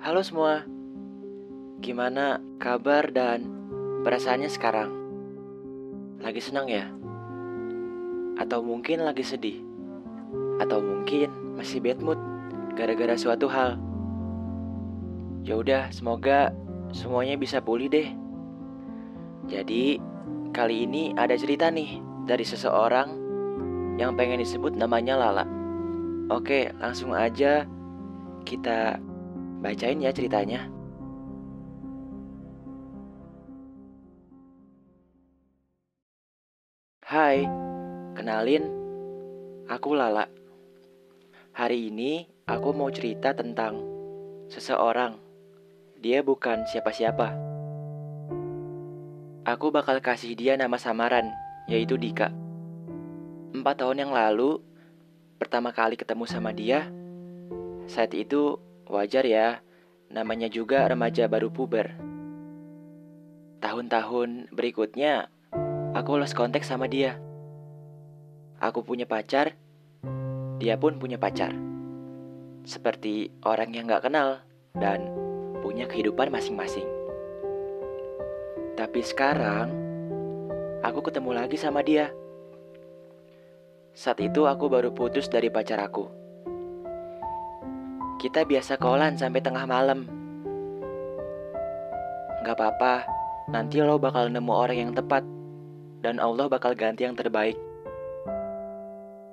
Halo semua, gimana kabar dan perasaannya sekarang? Lagi senang ya? Atau mungkin lagi sedih? Atau mungkin masih bad mood gara-gara suatu hal? Ya udah, semoga semuanya bisa pulih deh. Jadi, kali ini ada cerita nih dari seseorang yang pengen disebut namanya Lala. Oke, langsung aja kita bacain ya ceritanya. Hai, kenalin, aku Lala. Hari ini aku mau cerita tentang seseorang. Dia bukan siapa-siapa. Aku bakal kasih dia nama samaran, yaitu Dika. Empat tahun yang lalu, pertama kali ketemu sama dia, saat itu wajar ya, namanya juga remaja baru puber. Tahun-tahun berikutnya, aku lost kontak sama dia. Aku punya pacar, dia pun punya pacar. Seperti orang yang gak kenal dan punya kehidupan masing-masing. Tapi sekarang, aku ketemu lagi sama dia. Saat itu aku baru putus dari pacar aku. Kita biasa kolan sampai tengah malam. Gak apa-apa, nanti lo bakal nemu orang yang tepat. Dan Allah bakal ganti yang terbaik.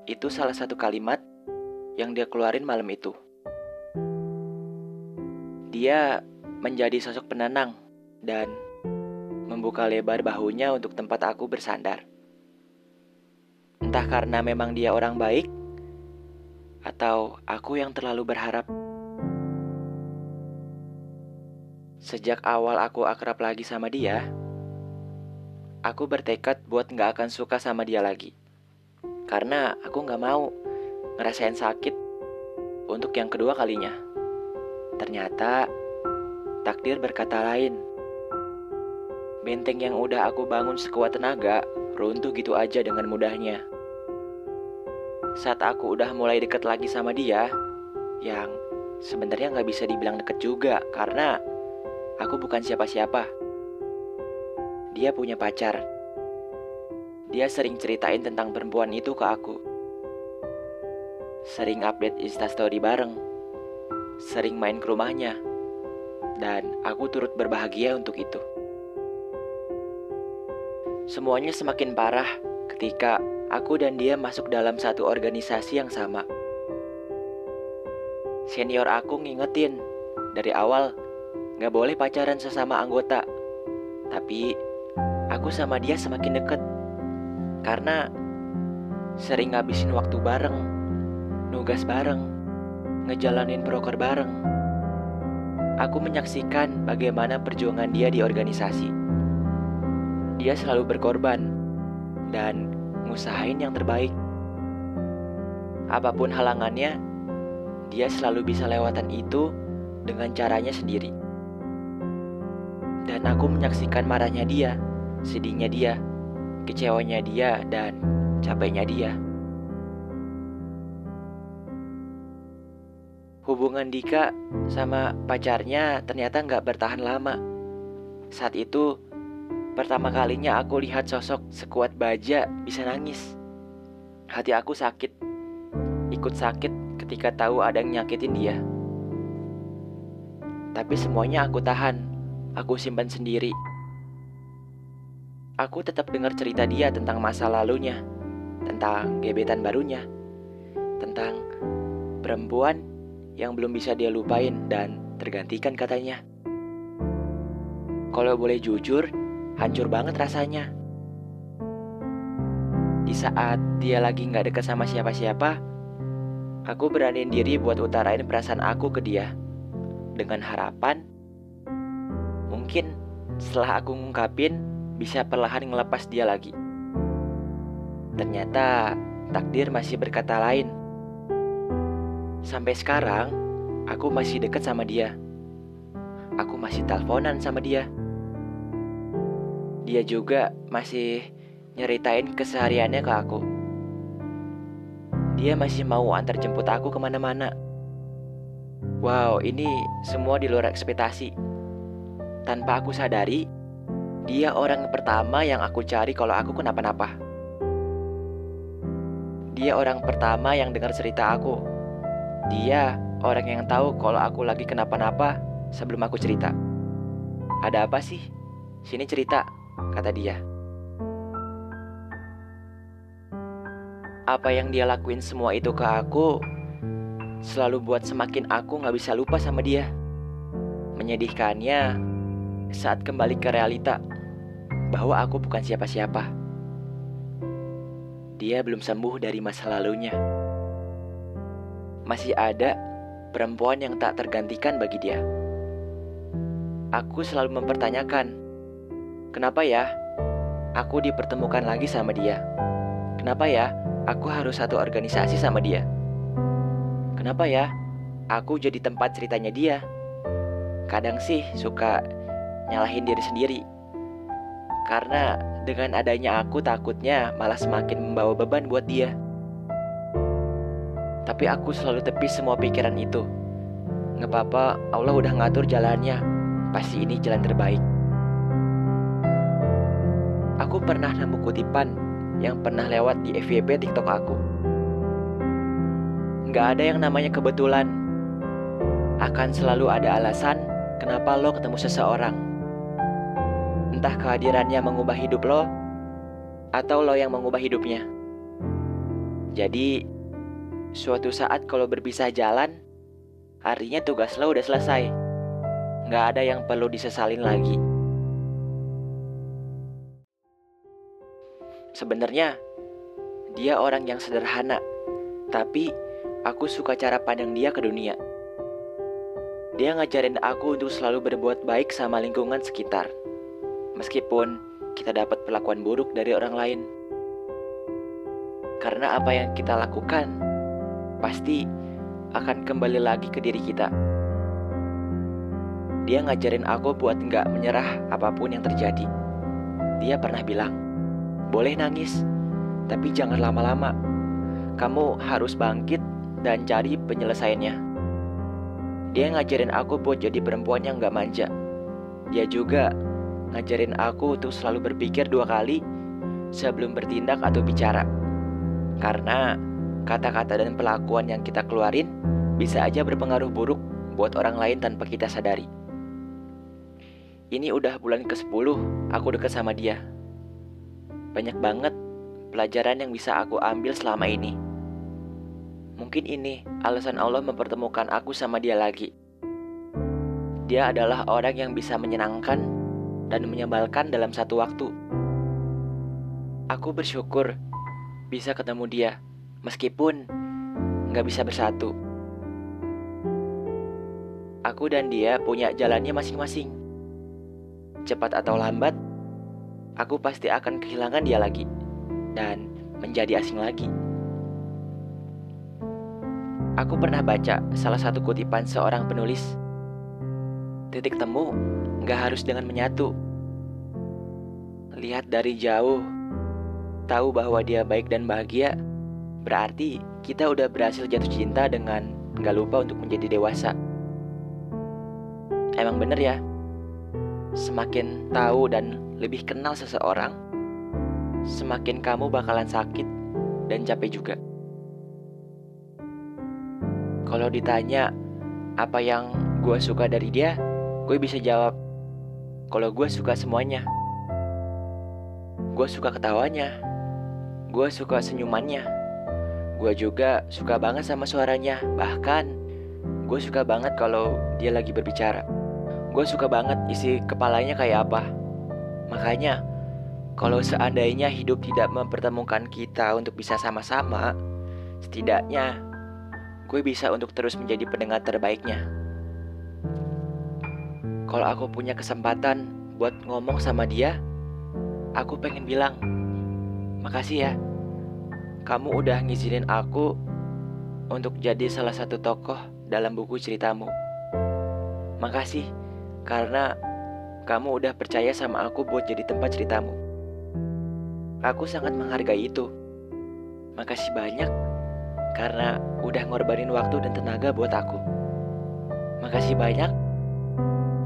Itu salah satu kalimat yang dia keluarin malam itu. Dia menjadi sosok penenang dan membuka lebar bahunya untuk tempat aku bersandar. Entah karena memang dia orang baik, atau aku yang terlalu berharap. Sejak awal aku akrab lagi sama dia, aku bertekad buat gak akan suka sama dia lagi. Karena aku gak mau ngerasain sakit untuk yang kedua kalinya. Ternyata takdir berkata lain. Benteng yang udah aku bangun sekuat tenaga runtuh gitu aja dengan mudahnya. Saat aku udah mulai deket lagi sama dia, yang sebenarnya nggak bisa dibilang deket juga karena aku bukan siapa-siapa. Dia punya pacar. Dia sering ceritain tentang perempuan itu ke aku. Sering update instastory bareng. Sering main ke rumahnya. Dan aku turut berbahagia untuk itu. Semuanya semakin parah ketika aku dan dia masuk dalam satu organisasi yang sama. Senior aku ngingetin dari awal gak boleh pacaran sesama anggota. Tapi aku sama dia semakin deket karena sering ngabisin waktu bareng, nugas bareng, ngejalanin proker bareng. Aku menyaksikan bagaimana perjuangan dia di organisasi dia selalu berkorban dan ngusahain yang terbaik. Apa pun halangannya, dia selalu bisa lewatan itu dengan caranya sendiri. Dan aku menyaksikan marahnya dia, sedihnya dia, kecewanya dia, dan capeknya dia. Hubungan Dika sama pacarnya ternyata nggak bertahan lama. Saat itu, Pertama kalinya aku lihat sosok sekuat baja bisa nangis. Hati aku sakit, ikut sakit ketika tahu ada yang nyakitin dia. Tapi semuanya aku tahan, aku simpan sendiri. Aku tetap dengar cerita dia tentang masa lalunya, tentang gebetan barunya, tentang perempuan yang belum bisa dia lupain dan tergantikan katanya. Kalau boleh jujur, hancur banget rasanya. Di saat dia lagi gak deket sama siapa-siapa, aku beraniin diri buat utarain perasaan aku ke dia. Dengan harapan, mungkin setelah aku ngungkapin, bisa perlahan ngelepas dia lagi. Ternyata takdir masih berkata lain. Sampai sekarang, aku masih deket sama dia. Aku masih teleponan sama dia dia juga masih nyeritain kesehariannya ke aku. Dia masih mau antar jemput aku ke mana-mana. Wow, ini semua di luar ekspektasi. Tanpa aku sadari, dia orang pertama yang aku cari kalau aku kenapa-napa. Dia orang pertama yang dengar cerita aku. Dia orang yang tahu kalau aku lagi kenapa-napa sebelum aku cerita. Ada apa sih? Sini cerita, kata dia. Apa yang dia lakuin semua itu ke aku selalu buat semakin aku gak bisa lupa sama dia. Menyedihkannya, saat kembali ke realita bahwa aku bukan siapa-siapa. Dia belum sembuh dari masa lalunya. Masih ada perempuan yang tak tergantikan bagi dia. Aku selalu mempertanyakan, kenapa ya aku dipertemukan lagi sama dia? Kenapa ya aku harus satu organisasi sama dia? Kenapa ya aku jadi tempat ceritanya dia? Kadang sih suka nyalahin diri sendiri. Karena dengan adanya aku takutnya malah semakin membawa beban buat dia. Tapi aku selalu tepis semua pikiran itu. Nggak apa-apa, Allah udah ngatur jalannya. Pasti ini jalan terbaik. Aku pernah nemu kutipan yang pernah lewat di FYP TikTok aku. Nggak ada yang namanya kebetulan. Akan selalu ada alasan kenapa lo ketemu seseorang. Entah kehadirannya mengubah hidup lo, atau lo yang mengubah hidupnya. Jadi, suatu saat kalau berpisah jalan, artinya tugas lo udah selesai. Nggak ada yang perlu disesalin lagi. Sebenarnya, dia orang yang sederhana, tapi aku suka cara pandang dia ke dunia. Dia ngajarin aku untuk selalu berbuat baik sama lingkungan sekitar meskipun kita dapat perlakuan buruk dari orang lain. Karena apa yang kita lakukan pasti akan kembali lagi ke diri kita. Dia ngajarin aku buat nggak menyerah apa pun yang terjadi. Dia pernah bilang, boleh nangis, tapi jangan lama-lama. Kamu harus bangkit dan cari penyelesaiannya. Dia ngajarin aku buat jadi perempuan yang nggak manja. Dia juga ngajarin aku untuk selalu berpikir dua kali sebelum bertindak atau bicara. Karena kata-kata dan pelakuan yang kita keluarin bisa aja berpengaruh buruk buat orang lain tanpa kita sadari. Ini udah bulan ke-10 aku deket sama dia. Banyak banget pelajaran yang bisa aku ambil selama ini. Mungkin ini alasan Allah mempertemukan aku sama dia lagi. Dia adalah orang yang bisa menyenangkan dan menyebalkan dalam satu waktu. Aku bersyukur bisa ketemu dia, meskipun nggak bisa bersatu. Aku dan dia punya jalannya masing-masing. Cepat atau lambat, aku pasti akan kehilangan dia lagi dan menjadi asing lagi. Aku pernah baca salah satu kutipan seorang penulis. Titik temu Gak harus dengan menyatu. Lihat dari jauh, tahu bahwa dia baik dan bahagia, berarti kita udah berhasil jatuh cinta dengan gak lupa untuk menjadi dewasa. Emang bener ya, semakin tahu dan lebih kenal seseorang, semakin kamu bakalan sakit dan capek juga. Kalau ditanya apa yang gue suka dari dia, gue bisa jawab kalau gue suka semuanya. Gue suka ketawanya. Gue suka senyumannya. Gue juga suka banget sama suaranya. Bahkan, gue suka banget kalau dia lagi berbicara. Gue suka banget isi kepalanya kayak apa. Makanya, kalau seandainya hidup tidak mempertemukan kita untuk bisa sama-sama, setidaknya gue bisa untuk terus menjadi pendengar terbaiknya. Kalau aku punya kesempatan buat ngomong sama dia, aku pengen bilang, makasih ya. Kamu udah ngizinin aku untuk jadi salah satu tokoh dalam buku ceritamu. Makasih karena kamu udah percaya sama aku buat jadi tempat ceritamu. Aku sangat menghargai itu. Makasih banyak karena udah ngorbanin waktu dan tenaga buat aku. Makasih banyak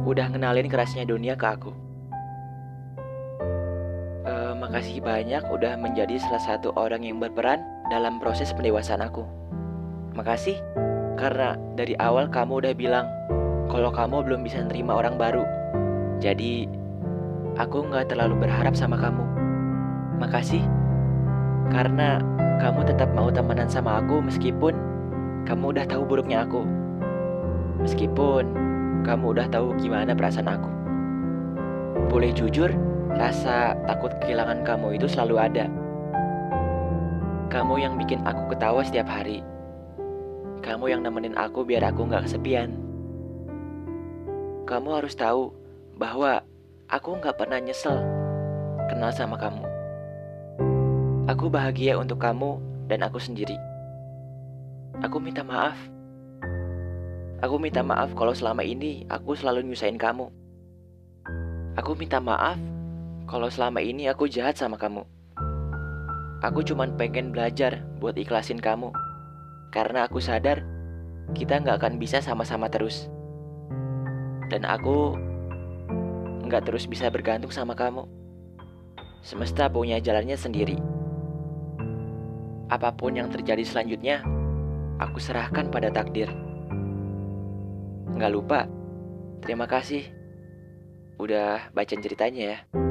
udah ngenalin kerasnya dunia ke aku. Uh, makasih banyak udah menjadi salah satu orang yang berperan dalam proses pendewasaan aku. Makasih karena dari awal kamu udah bilang kalau kamu belum bisa nerima orang baru. Jadi aku nggak terlalu berharap sama kamu. Makasih karena kamu tetap mau temenan sama aku meskipun kamu udah tahu buruknya aku. Meskipun kamu udah tahu gimana perasaan aku. Boleh jujur, rasa takut kehilangan kamu itu selalu ada. Kamu yang bikin aku ketawa setiap hari. Kamu yang nemenin aku biar aku nggak kesepian. Kamu harus tahu bahwa aku nggak pernah nyesel kenal sama kamu. Aku bahagia untuk kamu dan aku sendiri. Aku minta maaf Aku minta maaf kalau selama ini aku selalu nyusahin kamu. Aku minta maaf kalau selama ini aku jahat sama kamu. Aku cuma pengen belajar buat ikhlasin kamu. Karena aku sadar kita nggak akan bisa sama-sama terus. Dan aku nggak terus bisa bergantung sama kamu. Semesta punya jalannya sendiri. Apa pun yang terjadi selanjutnya, aku serahkan pada takdir. Nggak lupa, terima kasih udah baca ceritanya ya.